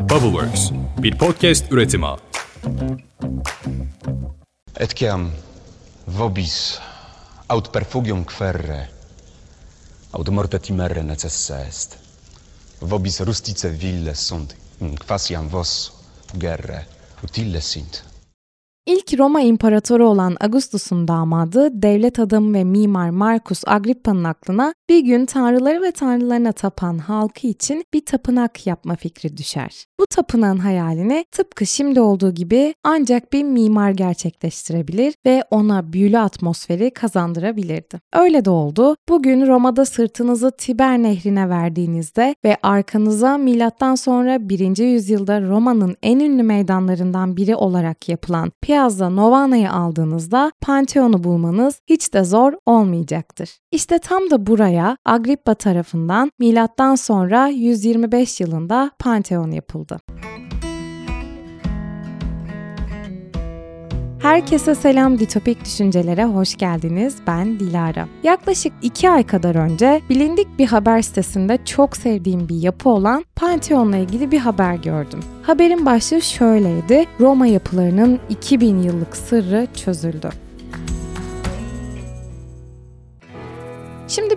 Bubbleworks, bir podcast üretimi. Etiam vobis aut perfugium querre, aut morte timere necessa est. Vobis rustice ville sunt, quasiam vos gerre utile sint. İlk Roma İmparatoru olan Augustus'un damadı, devlet adamı ve mimar Marcus Agrippa'nın aklına bir gün tanrıları ve tanrılarına tapan halkı için bir tapınak yapma fikri düşer. Bu tapınağın hayalini tıpkı şimdi olduğu gibi ancak bir mimar gerçekleştirebilir ve ona büyülü atmosferi kazandırabilirdi. Öyle de oldu. Bugün Roma'da sırtınızı Tiber Nehri'ne verdiğinizde ve arkanıza milattan sonra 1. yüzyılda Roma'nın en ünlü meydanlarından biri olarak yapılan Piazza Novana'yı aldığınızda Pantheon'u bulmanız hiç de zor olmayacaktır. İşte tam da buraya Agrippa tarafından milattan sonra 125 yılında Pantheon yapıldı. Herkese selam Ditopik Düşüncelere hoş geldiniz. Ben Dilara. Yaklaşık iki ay kadar önce bilindik bir haber sitesinde çok sevdiğim bir yapı olan Pantheon'la ilgili bir haber gördüm. Haberin başlığı şöyleydi. Roma yapılarının 2000 yıllık sırrı çözüldü.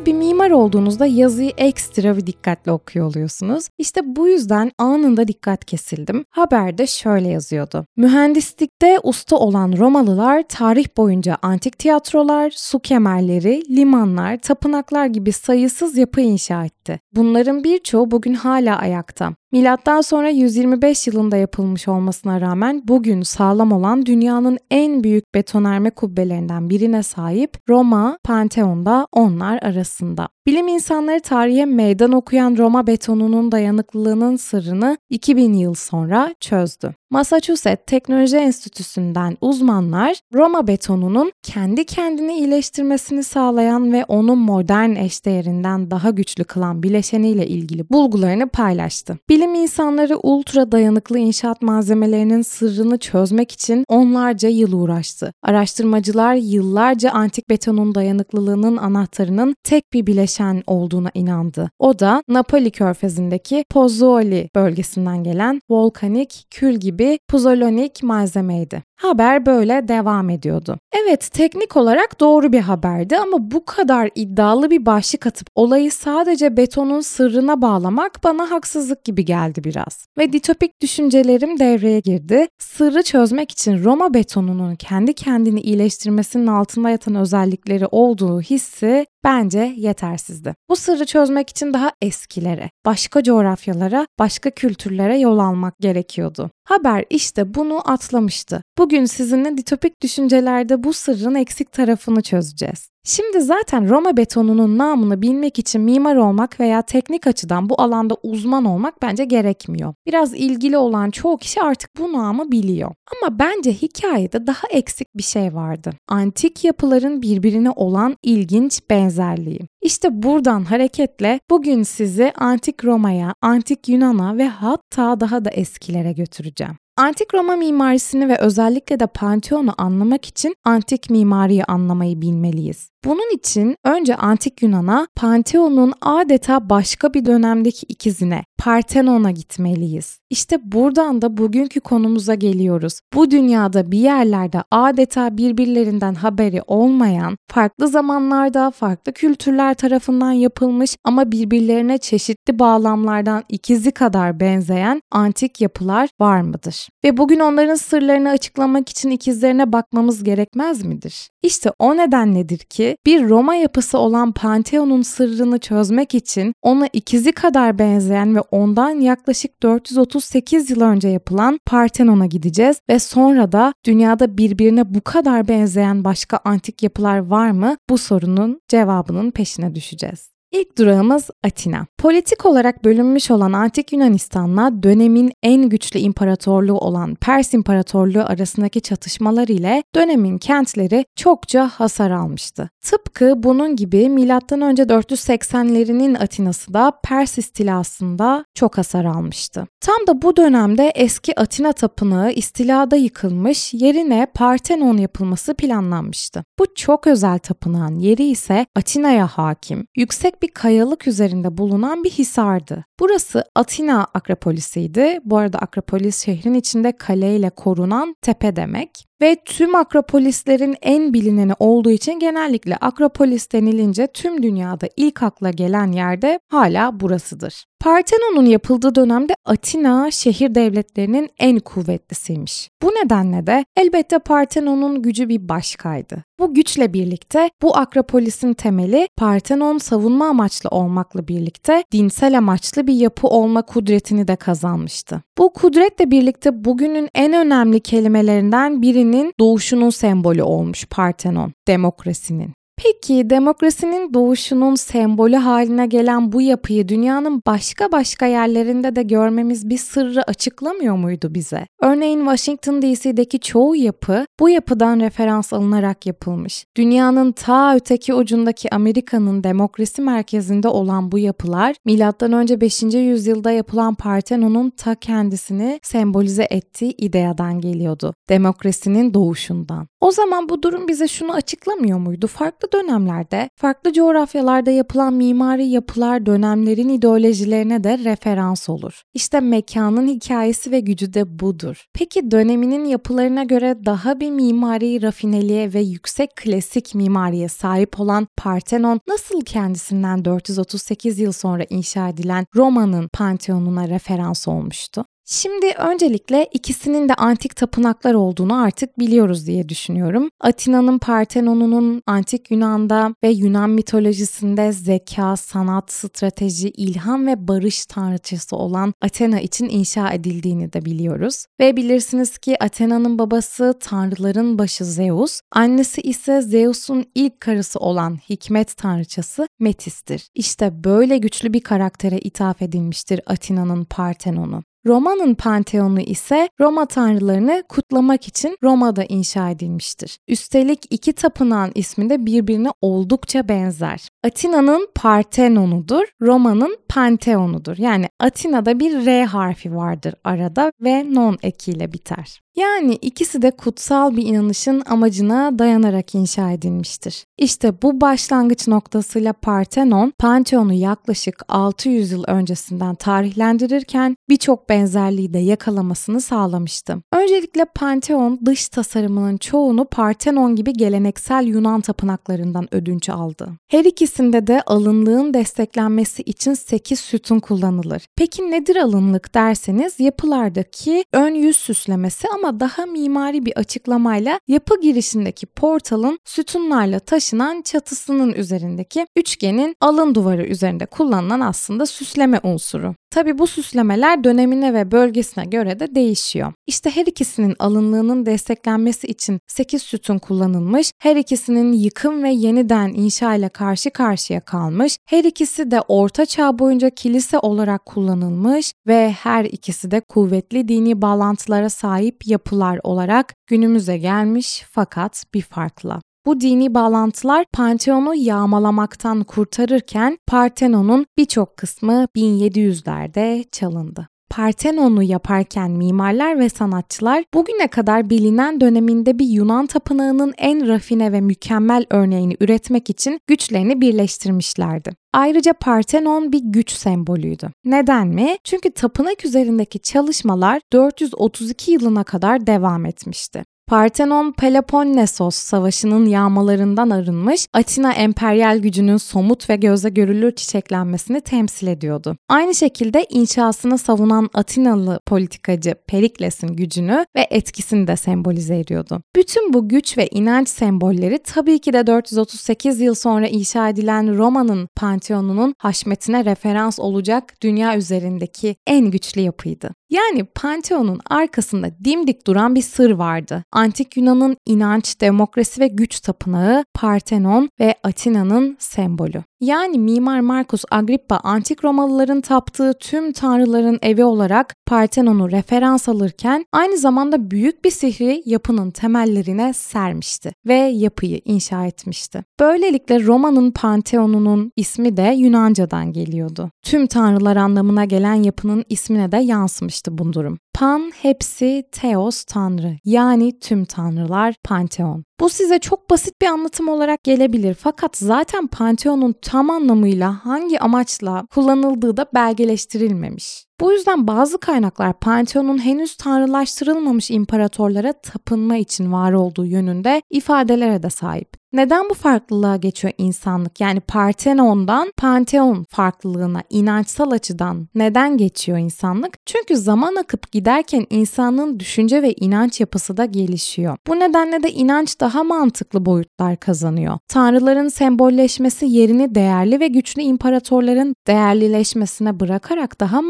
Bir mimar olduğunuzda yazıyı ekstra bir dikkatli okuyor oluyorsunuz. İşte bu yüzden anında dikkat kesildim. Haberde şöyle yazıyordu. Mühendislikte usta olan Romalılar tarih boyunca antik tiyatrolar, su kemerleri, limanlar, tapınaklar gibi sayısız yapı inşa etti. Bunların birçoğu bugün hala ayakta. Milattan sonra 125 yılında yapılmış olmasına rağmen bugün sağlam olan dünyanın en büyük betonarme kubbelerinden birine sahip Roma Pantheon'da onlar arasında. Bilim insanları tarihe meydan okuyan Roma betonunun dayanıklılığının sırrını 2000 yıl sonra çözdü. Massachusetts Teknoloji Enstitüsü'nden uzmanlar Roma betonunun kendi kendini iyileştirmesini sağlayan ve onun modern eşdeğerinden daha güçlü kılan bileşeniyle ilgili bulgularını paylaştı. Bilim insanları ultra dayanıklı inşaat malzemelerinin sırrını çözmek için onlarca yıl uğraştı. Araştırmacılar yıllarca antik betonun dayanıklılığının anahtarının tek bir bileşen olduğuna inandı. O da Napoli körfezindeki Pozzuoli bölgesinden gelen volkanik kül gibi puzolonik malzemeydi. Haber böyle devam ediyordu. Evet teknik olarak doğru bir haberdi ama bu kadar iddialı bir başlık atıp olayı sadece betonun sırrına bağlamak bana haksızlık gibi geldi biraz. Ve ditopik düşüncelerim devreye girdi. Sırrı çözmek için Roma betonunun kendi kendini iyileştirmesinin altında yatan özellikleri olduğu hissi bence yetersizdi. Bu sırrı çözmek için daha eskilere, başka coğrafyalara, başka kültürlere yol almak gerekiyordu. Haber işte bunu atlamıştı. Bugün sizinle ditopik düşüncelerde bu sırrın eksik tarafını çözeceğiz. Şimdi zaten Roma betonunun namını bilmek için mimar olmak veya teknik açıdan bu alanda uzman olmak bence gerekmiyor. Biraz ilgili olan çoğu kişi artık bu namı biliyor. Ama bence hikayede daha eksik bir şey vardı. Antik yapıların birbirine olan ilginç benzerliği. İşte buradan hareketle bugün sizi antik Roma'ya, antik Yunan'a ve hatta daha da eskilere götüreceğim. Antik Roma mimarisini ve özellikle de Pantheon'u anlamak için antik mimariyi anlamayı bilmeliyiz. Bunun için önce antik Yunan'a Pantheon'un adeta başka bir dönemdeki ikizine Partenon'a gitmeliyiz. İşte buradan da bugünkü konumuza geliyoruz. Bu dünyada bir yerlerde adeta birbirlerinden haberi olmayan, farklı zamanlarda farklı kültürler tarafından yapılmış ama birbirlerine çeşitli bağlamlardan ikizi kadar benzeyen antik yapılar var mıdır? Ve bugün onların sırlarını açıklamak için ikizlerine bakmamız gerekmez midir? İşte o nedenledir ki bir Roma yapısı olan Pantheon'un sırrını çözmek için ona ikizi kadar benzeyen ve ondan yaklaşık 438 yıl önce yapılan Partenon'a gideceğiz ve sonra da dünyada birbirine bu kadar benzeyen başka antik yapılar var mı? Bu sorunun cevabının peşine düşeceğiz. İlk durağımız Atina. Politik olarak bölünmüş olan Antik Yunanistan'la dönemin en güçlü imparatorluğu olan Pers İmparatorluğu arasındaki çatışmalar ile dönemin kentleri çokça hasar almıştı. Tıpkı bunun gibi M.Ö. 480'lerinin Atina'sı da Pers istilasında çok hasar almıştı. Tam da bu dönemde eski Atina tapınağı istilada yıkılmış, yerine Partenon yapılması planlanmıştı. Bu çok özel tapınağın yeri ise Atina'ya hakim, yüksek bir kayalık üzerinde bulunan bir hisardı. Burası Atina Akropolisiydi. Bu arada Akropolis şehrin içinde kaleyle korunan tepe demek. Ve tüm Akropolislerin en bilineni olduğu için genellikle Akropolis denilince tüm dünyada ilk akla gelen yerde hala burasıdır. Partenon'un yapıldığı dönemde Atina şehir devletlerinin en kuvvetlisiymiş. Bu nedenle de elbette Partenon'un gücü bir başkaydı. Bu güçle birlikte bu Akropolis'in temeli Partenon savunma amaçlı olmakla birlikte dinsel amaçlı bir yapı olma kudretini de kazanmıştı. Bu kudretle birlikte bugünün en önemli kelimelerinden birinin doğuşunun sembolü olmuş Partenon, demokrasinin. Peki demokrasinin doğuşunun sembolü haline gelen bu yapıyı dünyanın başka başka yerlerinde de görmemiz bir sırrı açıklamıyor muydu bize? Örneğin Washington DC'deki çoğu yapı bu yapıdan referans alınarak yapılmış. Dünyanın ta öteki ucundaki Amerika'nın demokrasi merkezinde olan bu yapılar M.Ö. 5. yüzyılda yapılan Partenon'un ta kendisini sembolize ettiği ideadan geliyordu. Demokrasinin doğuşundan. O zaman bu durum bize şunu açıklamıyor muydu? Farklı dönemlerde, farklı coğrafyalarda yapılan mimari yapılar dönemlerin ideolojilerine de referans olur. İşte mekanın hikayesi ve gücü de budur. Peki döneminin yapılarına göre daha bir mimari rafineliğe ve yüksek klasik mimariye sahip olan Partenon nasıl kendisinden 438 yıl sonra inşa edilen Roma'nın Pantheon'una referans olmuştu? Şimdi öncelikle ikisinin de antik tapınaklar olduğunu artık biliyoruz diye düşünüyorum. Atina'nın Partenon'unun antik Yunan'da ve Yunan mitolojisinde zeka, sanat, strateji, ilham ve barış tanrıçası olan Athena için inşa edildiğini de biliyoruz. Ve bilirsiniz ki Athena'nın babası tanrıların başı Zeus, annesi ise Zeus'un ilk karısı olan hikmet tanrıçası Metis'tir. İşte böyle güçlü bir karaktere ithaf edilmiştir Atina'nın Partenon'u. Roma'nın Panteonu ise Roma tanrılarını kutlamak için Roma'da inşa edilmiştir. Üstelik iki tapınağın ismi de birbirine oldukça benzer. Atina'nın Partenonudur, Roma'nın Panteonudur. Yani Atina'da bir R harfi vardır arada ve non ekiyle biter. Yani ikisi de kutsal bir inanışın amacına dayanarak inşa edilmiştir. İşte bu başlangıç noktasıyla Partenon, Pantheon'u yaklaşık 600 yıl öncesinden tarihlendirirken birçok benzerliği de yakalamasını sağlamıştı. Öncelikle Pantheon dış tasarımının çoğunu Partenon gibi geleneksel Yunan tapınaklarından ödünç aldı. Her ikisinde de alınlığın desteklenmesi için 8 sütun kullanılır. Peki nedir alınlık derseniz yapılardaki ön yüz süslemesi ama ama daha mimari bir açıklamayla yapı girişindeki portalın sütunlarla taşınan çatısının üzerindeki üçgenin alın duvarı üzerinde kullanılan aslında süsleme unsuru. Tabi bu süslemeler dönemine ve bölgesine göre de değişiyor. İşte her ikisinin alınlığının desteklenmesi için 8 sütun kullanılmış, her ikisinin yıkım ve yeniden inşa ile karşı karşıya kalmış, her ikisi de orta çağ boyunca kilise olarak kullanılmış ve her ikisi de kuvvetli dini bağlantılara sahip yapılar olarak günümüze gelmiş fakat bir farkla. Bu dini bağlantılar Pantheon'u yağmalamaktan kurtarırken Partenon'un birçok kısmı 1700'lerde çalındı. Partenon'u yaparken mimarlar ve sanatçılar bugüne kadar bilinen döneminde bir Yunan tapınağının en rafine ve mükemmel örneğini üretmek için güçlerini birleştirmişlerdi. Ayrıca Partenon bir güç sembolüydü. Neden mi? Çünkü tapınak üzerindeki çalışmalar 432 yılına kadar devam etmişti. Partenon Peloponnesos Savaşı'nın yağmalarından arınmış, Atina emperyal gücünün somut ve göze görülür çiçeklenmesini temsil ediyordu. Aynı şekilde inşasını savunan Atinalı politikacı Perikles'in gücünü ve etkisini de sembolize ediyordu. Bütün bu güç ve inanç sembolleri tabii ki de 438 yıl sonra inşa edilen Roma'nın Pantheon'unun haşmetine referans olacak dünya üzerindeki en güçlü yapıydı. Yani Pantheon'un arkasında dimdik duran bir sır vardı. Antik Yunan'ın inanç, demokrasi ve güç tapınağı Parthenon ve Atina'nın sembolü. Yani Mimar Marcus Agrippa antik Romalıların taptığı tüm tanrıların evi olarak Partenon'u referans alırken aynı zamanda büyük bir sihri yapının temellerine sermişti ve yapıyı inşa etmişti. Böylelikle Roma'nın Panteon'unun ismi de Yunanca'dan geliyordu. Tüm tanrılar anlamına gelen yapının ismine de yansımıştı bu durum. Pan hepsi Theos tanrı yani tüm tanrılar Panteon. Bu size çok basit bir anlatım olarak gelebilir fakat zaten Panteon'un tam anlamıyla hangi amaçla kullanıldığı da belgeleştirilmemiş. Bu yüzden bazı kaynaklar Pantheon'un henüz tanrılaştırılmamış imparatorlara tapınma için var olduğu yönünde ifadelere de sahip. Neden bu farklılığa geçiyor insanlık? Yani Partenon'dan Pantheon farklılığına inançsal açıdan neden geçiyor insanlık? Çünkü zaman akıp giderken insanlığın düşünce ve inanç yapısı da gelişiyor. Bu nedenle de inanç daha mantıklı boyutlar kazanıyor. Tanrıların sembolleşmesi yerini değerli ve güçlü imparatorların değerlileşmesine bırakarak daha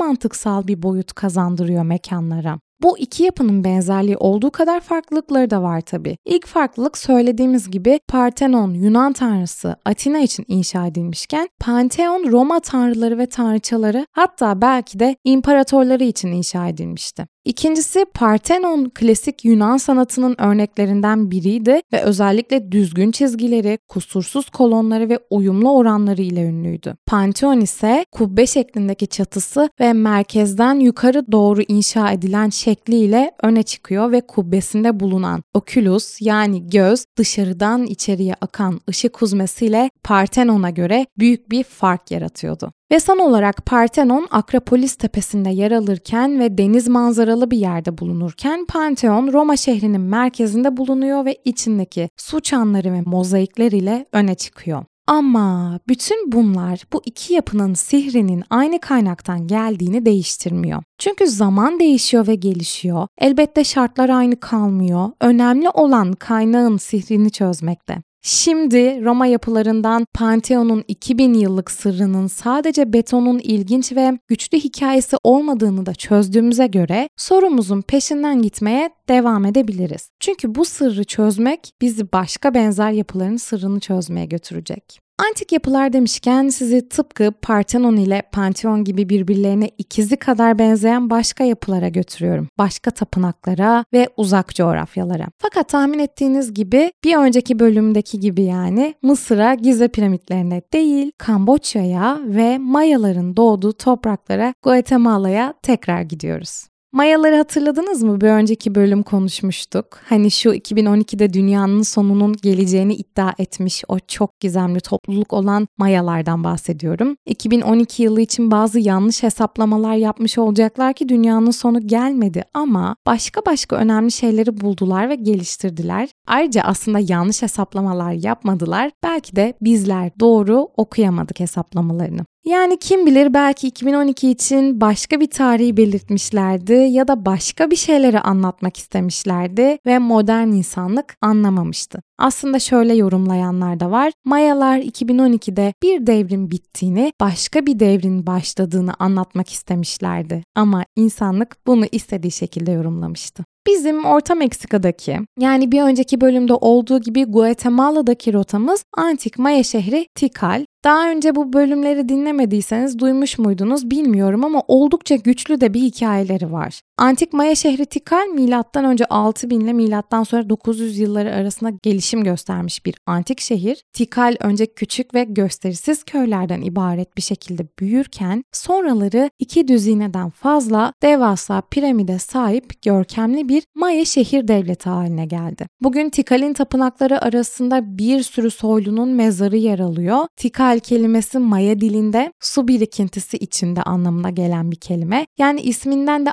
mantıksal bir boyut kazandırıyor mekanlara. Bu iki yapının benzerliği olduğu kadar farklılıkları da var tabi. İlk farklılık söylediğimiz gibi Parthenon Yunan tanrısı Atina için inşa edilmişken Pantheon Roma tanrıları ve tanrıçaları hatta belki de imparatorları için inşa edilmişti. İkincisi Parthenon klasik Yunan sanatının örneklerinden biriydi ve özellikle düzgün çizgileri, kusursuz kolonları ve uyumlu oranları ile ünlüydü. Pantheon ise kubbe şeklindeki çatısı ve merkezden yukarı doğru inşa edilen şekliyle öne çıkıyor ve kubbesinde bulunan oculus yani göz dışarıdan içeriye akan ışık huzmesiyle Parthenon'a göre büyük bir fark yaratıyordu. Ve son olarak Parthenon Akropolis tepesinde yer alırken ve deniz manzaralı bir yerde bulunurken Pantheon Roma şehrinin merkezinde bulunuyor ve içindeki su çanları ve mozaikler ile öne çıkıyor. Ama bütün bunlar bu iki yapının sihrinin aynı kaynaktan geldiğini değiştirmiyor. Çünkü zaman değişiyor ve gelişiyor. Elbette şartlar aynı kalmıyor. Önemli olan kaynağın sihrini çözmekte. Şimdi Roma yapılarından Pantheon'un 2000 yıllık sırrının sadece betonun ilginç ve güçlü hikayesi olmadığını da çözdüğümüze göre sorumuzun peşinden gitmeye devam edebiliriz. Çünkü bu sırrı çözmek bizi başka benzer yapıların sırrını çözmeye götürecek. Antik yapılar demişken sizi tıpkı Parthenon ile Pantheon gibi birbirlerine ikizi kadar benzeyen başka yapılara götürüyorum. Başka tapınaklara ve uzak coğrafyalara. Fakat tahmin ettiğiniz gibi bir önceki bölümdeki gibi yani Mısır'a Gize piramitlerine değil Kamboçya'ya ve Mayaların doğduğu topraklara Guatemala'ya tekrar gidiyoruz. Mayaları hatırladınız mı? Bir önceki bölüm konuşmuştuk. Hani şu 2012'de dünyanın sonunun geleceğini iddia etmiş o çok gizemli topluluk olan Mayalardan bahsediyorum. 2012 yılı için bazı yanlış hesaplamalar yapmış olacaklar ki dünyanın sonu gelmedi ama başka başka önemli şeyleri buldular ve geliştirdiler. Ayrıca aslında yanlış hesaplamalar yapmadılar. Belki de bizler doğru okuyamadık hesaplamalarını. Yani kim bilir belki 2012 için başka bir tarihi belirtmişlerdi ya da başka bir şeyleri anlatmak istemişlerdi ve modern insanlık anlamamıştı. Aslında şöyle yorumlayanlar da var. Mayalar 2012'de bir devrin bittiğini, başka bir devrin başladığını anlatmak istemişlerdi. Ama insanlık bunu istediği şekilde yorumlamıştı. Bizim Orta Meksika'daki yani bir önceki bölümde olduğu gibi Guatemala'daki rotamız antik Maya şehri Tikal daha önce bu bölümleri dinlemediyseniz duymuş muydunuz bilmiyorum ama oldukça güçlü de bir hikayeleri var. Antik Maya şehri Tikal milattan önce 6000 ile milattan sonra 900 yılları arasında gelişim göstermiş bir antik şehir. Tikal önce küçük ve gösterisiz köylerden ibaret bir şekilde büyürken sonraları iki düzineden fazla devasa piramide sahip görkemli bir Maya şehir devleti haline geldi. Bugün Tikal'in tapınakları arasında bir sürü soylunun mezarı yer alıyor. Tikal kelimesi Maya dilinde su birikintisi içinde anlamına gelen bir kelime. Yani isminden de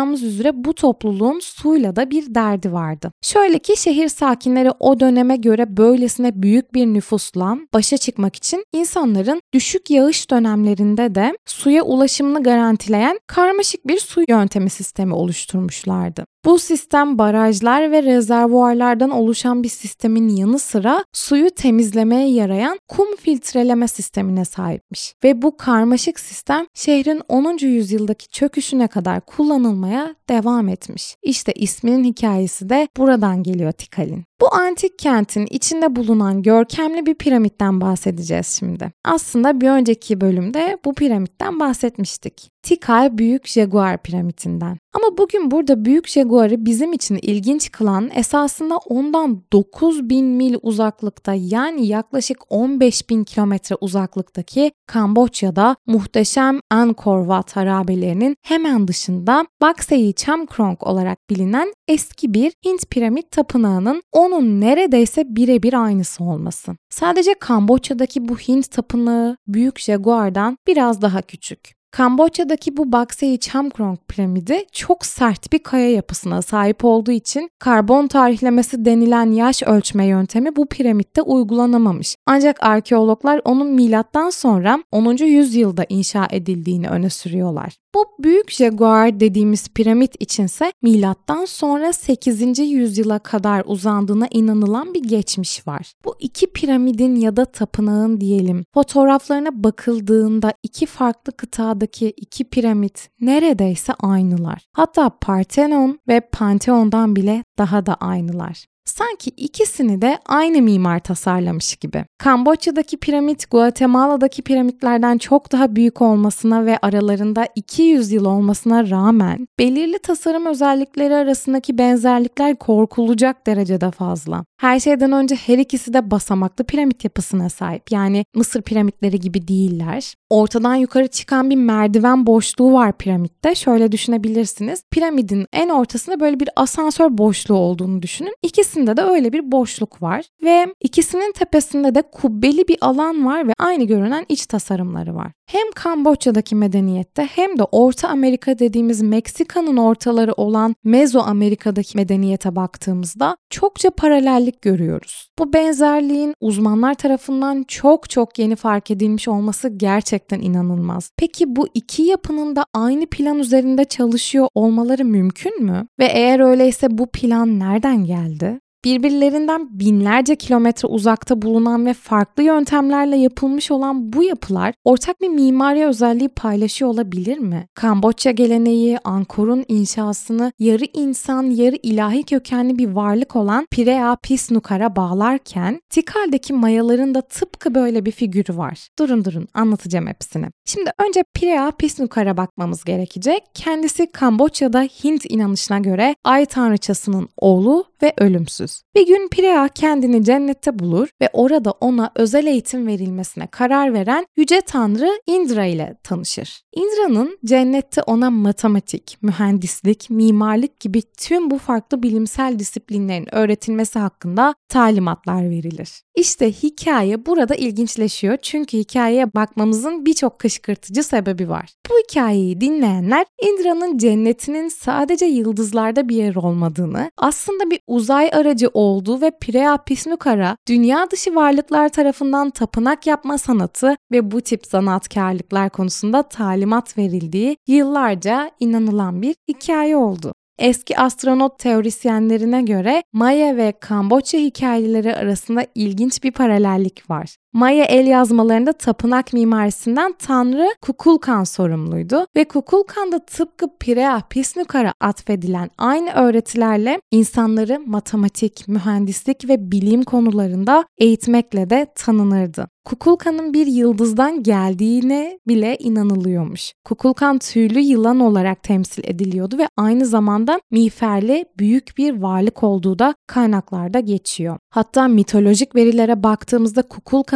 anlayacağımız üzere bu topluluğun suyla da bir derdi vardı. Şöyle ki şehir sakinleri o döneme göre böylesine büyük bir nüfusla başa çıkmak için insanların düşük yağış dönemlerinde de suya ulaşımını garantileyen karmaşık bir su yöntemi sistemi oluşturmuşlardı. Bu sistem barajlar ve rezervuarlardan oluşan bir sistemin yanı sıra suyu temizlemeye yarayan kum filtreleme sistemine sahipmiş. Ve bu karmaşık sistem şehrin 10. yüzyıldaki çöküşüne kadar kullanılmaya devam etmiş. İşte isminin hikayesi de buradan geliyor Tikal'in. Bu antik kentin içinde bulunan görkemli bir piramitten bahsedeceğiz şimdi. Aslında bir önceki bölümde bu piramitten bahsetmiştik. Tikal Büyük Jaguar piramitinden. Ama bugün burada Büyük Jaguar'ı bizim için ilginç kılan esasında ondan 9000 mil uzaklıkta yani yaklaşık 15 bin kilometre uzaklıktaki Kamboçya'da muhteşem Angkor Wat harabelerinin hemen dışında Baksei Chamkrong olarak bilinen eski bir Hint piramit tapınağının onun neredeyse birebir aynısı olması. Sadece Kamboçya'daki bu Hint tapınağı Büyük Jaguar'dan biraz daha küçük. Kamboçya'daki bu Baksei Chamkrong piramidi çok sert bir kaya yapısına sahip olduğu için karbon tarihlemesi denilen yaş ölçme yöntemi bu piramitte uygulanamamış. Ancak arkeologlar onun milattan sonra 10. yüzyılda inşa edildiğini öne sürüyorlar. Bu büyük jaguar dediğimiz piramit içinse milattan sonra 8. yüzyıla kadar uzandığına inanılan bir geçmiş var. Bu iki piramidin ya da tapınağın diyelim fotoğraflarına bakıldığında iki farklı kıtadaki iki piramit neredeyse aynılar. Hatta Parthenon ve Pantheon'dan bile daha da aynılar. Sanki ikisini de aynı mimar tasarlamış gibi. Kamboçya'daki piramit Guatemala'daki piramitlerden çok daha büyük olmasına ve aralarında 200 yıl olmasına rağmen belirli tasarım özellikleri arasındaki benzerlikler korkulacak derecede fazla. Her şeyden önce her ikisi de basamaklı piramit yapısına sahip. Yani Mısır piramitleri gibi değiller. Ortadan yukarı çıkan bir merdiven boşluğu var piramitte. Şöyle düşünebilirsiniz. Piramidin en ortasında böyle bir asansör boşluğu olduğunu düşünün. İkisinde de öyle bir boşluk var ve ikisinin tepesinde de kubbeli bir alan var ve aynı görünen iç tasarımları var. Hem Kamboçya'daki medeniyette hem de Orta Amerika dediğimiz Meksika'nın ortaları olan Mezo Amerika'daki medeniyete baktığımızda çokça paralellik görüyoruz. Bu benzerliğin uzmanlar tarafından çok çok yeni fark edilmiş olması gerçekten inanılmaz. Peki bu iki yapının da aynı plan üzerinde çalışıyor olmaları mümkün mü? Ve eğer öyleyse bu plan nereden geldi? Birbirlerinden binlerce kilometre uzakta bulunan ve farklı yöntemlerle yapılmış olan bu yapılar ortak bir mimari özelliği paylaşıyor olabilir mi? Kamboçya geleneği Angkor'un inşasını yarı insan yarı ilahi kökenli bir varlık olan Pirea Pisnukar'a bağlarken Tikal'deki mayaların da tıpkı böyle bir figürü var. Durun durun anlatacağım hepsini. Şimdi önce Pirea Pisnukar'a bakmamız gerekecek. Kendisi Kamboçya'da Hint inanışına göre ay tanrıçasının oğlu ve ölümsüz. Bir gün Pirea kendini cennette bulur ve orada ona özel eğitim verilmesine karar veren yüce tanrı Indra ile tanışır. Indra'nın cennette ona matematik, mühendislik, mimarlık gibi tüm bu farklı bilimsel disiplinlerin öğretilmesi hakkında talimatlar verilir. İşte hikaye burada ilginçleşiyor çünkü hikayeye bakmamızın birçok kışkırtıcı sebebi var. Bu hikayeyi dinleyenler Indra'nın cennetinin sadece yıldızlarda bir yer olmadığını, aslında bir uzay aracı olduğu ve Pirea Pisnukara dünya dışı varlıklar tarafından tapınak yapma sanatı ve bu tip sanatkarlıklar konusunda talimat verildiği yıllarca inanılan bir hikaye oldu. Eski astronot teorisyenlerine göre Maya ve Kamboçya hikayeleri arasında ilginç bir paralellik var. Maya el yazmalarında tapınak mimarisinden Tanrı Kukulkan sorumluydu ve Kukulkan da tıpkı Pirea Pisnukar'a atfedilen aynı öğretilerle insanları matematik, mühendislik ve bilim konularında eğitmekle de tanınırdı. Kukulkan'ın bir yıldızdan geldiğine bile inanılıyormuş. Kukulkan tüylü yılan olarak temsil ediliyordu ve aynı zamanda miğferli büyük bir varlık olduğu da kaynaklarda geçiyor. Hatta mitolojik verilere baktığımızda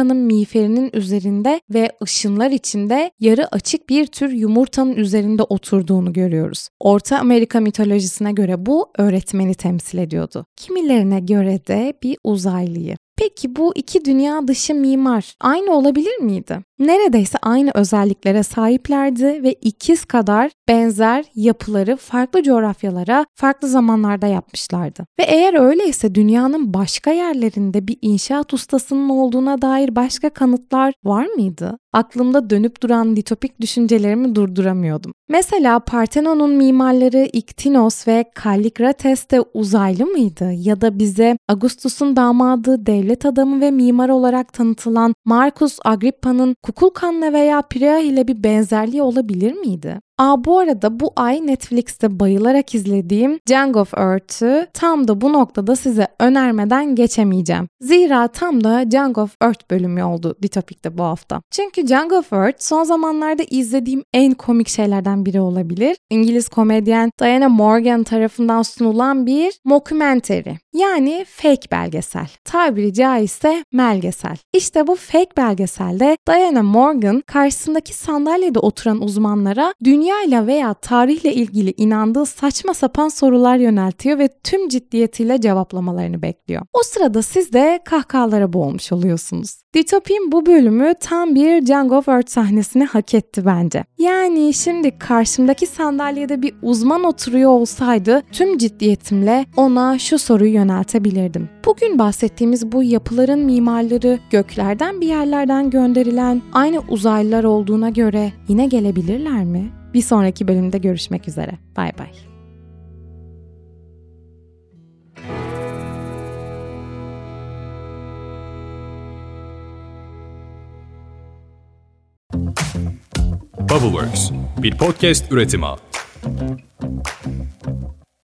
Kukulkan'ın miğferinin üzerinde ve ışınlar içinde yarı açık bir tür yumurtanın üzerinde oturduğunu görüyoruz. Orta Amerika mitolojisine göre bu öğretmeni temsil ediyordu. Kimilerine göre de bir uzaylıyı. Peki bu iki dünya dışı mimar aynı olabilir miydi? Neredeyse aynı özelliklere sahiplerdi ve ikiz kadar benzer yapıları farklı coğrafyalara farklı zamanlarda yapmışlardı. Ve eğer öyleyse dünyanın başka yerlerinde bir inşaat ustasının olduğuna dair başka kanıtlar var mıydı? Aklımda dönüp duran ditopik düşüncelerimi durduramıyordum. Mesela Partenon'un mimarları Iktinos ve Kallikrates de uzaylı mıydı? Ya da bize Augustus'un damadı, devlet adamı ve mimar olarak tanıtılan Marcus Agrippa'nın Kukulkan'la veya Pirea ile bir benzerliği olabilir miydi? Aa bu arada bu ay Netflix'te bayılarak izlediğim Gang of Earth'ü tam da bu noktada size önermeden geçemeyeceğim. Zira tam da Gang of Earth bölümü oldu Ditopik'te bu hafta. Çünkü Gang of Earth son zamanlarda izlediğim en komik şeylerden biri olabilir. İngiliz komedyen Diana Morgan tarafından sunulan bir mockumentary yani fake belgesel. Tabiri caizse melgesel. İşte bu fake belgeselde Diana Morgan karşısındaki sandalyede oturan uzmanlara dünya ile veya tarihle ilgili inandığı saçma sapan sorular yöneltiyor ve tüm ciddiyetiyle cevaplamalarını bekliyor. O sırada siz de kahkahalara boğulmuş oluyorsunuz. Ditopin bu bölümü tam bir of Earth sahnesini hak etti bence. Yani şimdi karşımdaki sandalyede bir uzman oturuyor olsaydı tüm ciddiyetimle ona şu soruyu yöneltebilirdim. Bugün bahsettiğimiz bu yapıların mimarları göklerden bir yerlerden gönderilen aynı uzaylılar olduğuna göre yine gelebilirler mi? Bir sonraki bölümde görüşmek üzere. Bay bay. Bubbleworks bir podcast üretimi.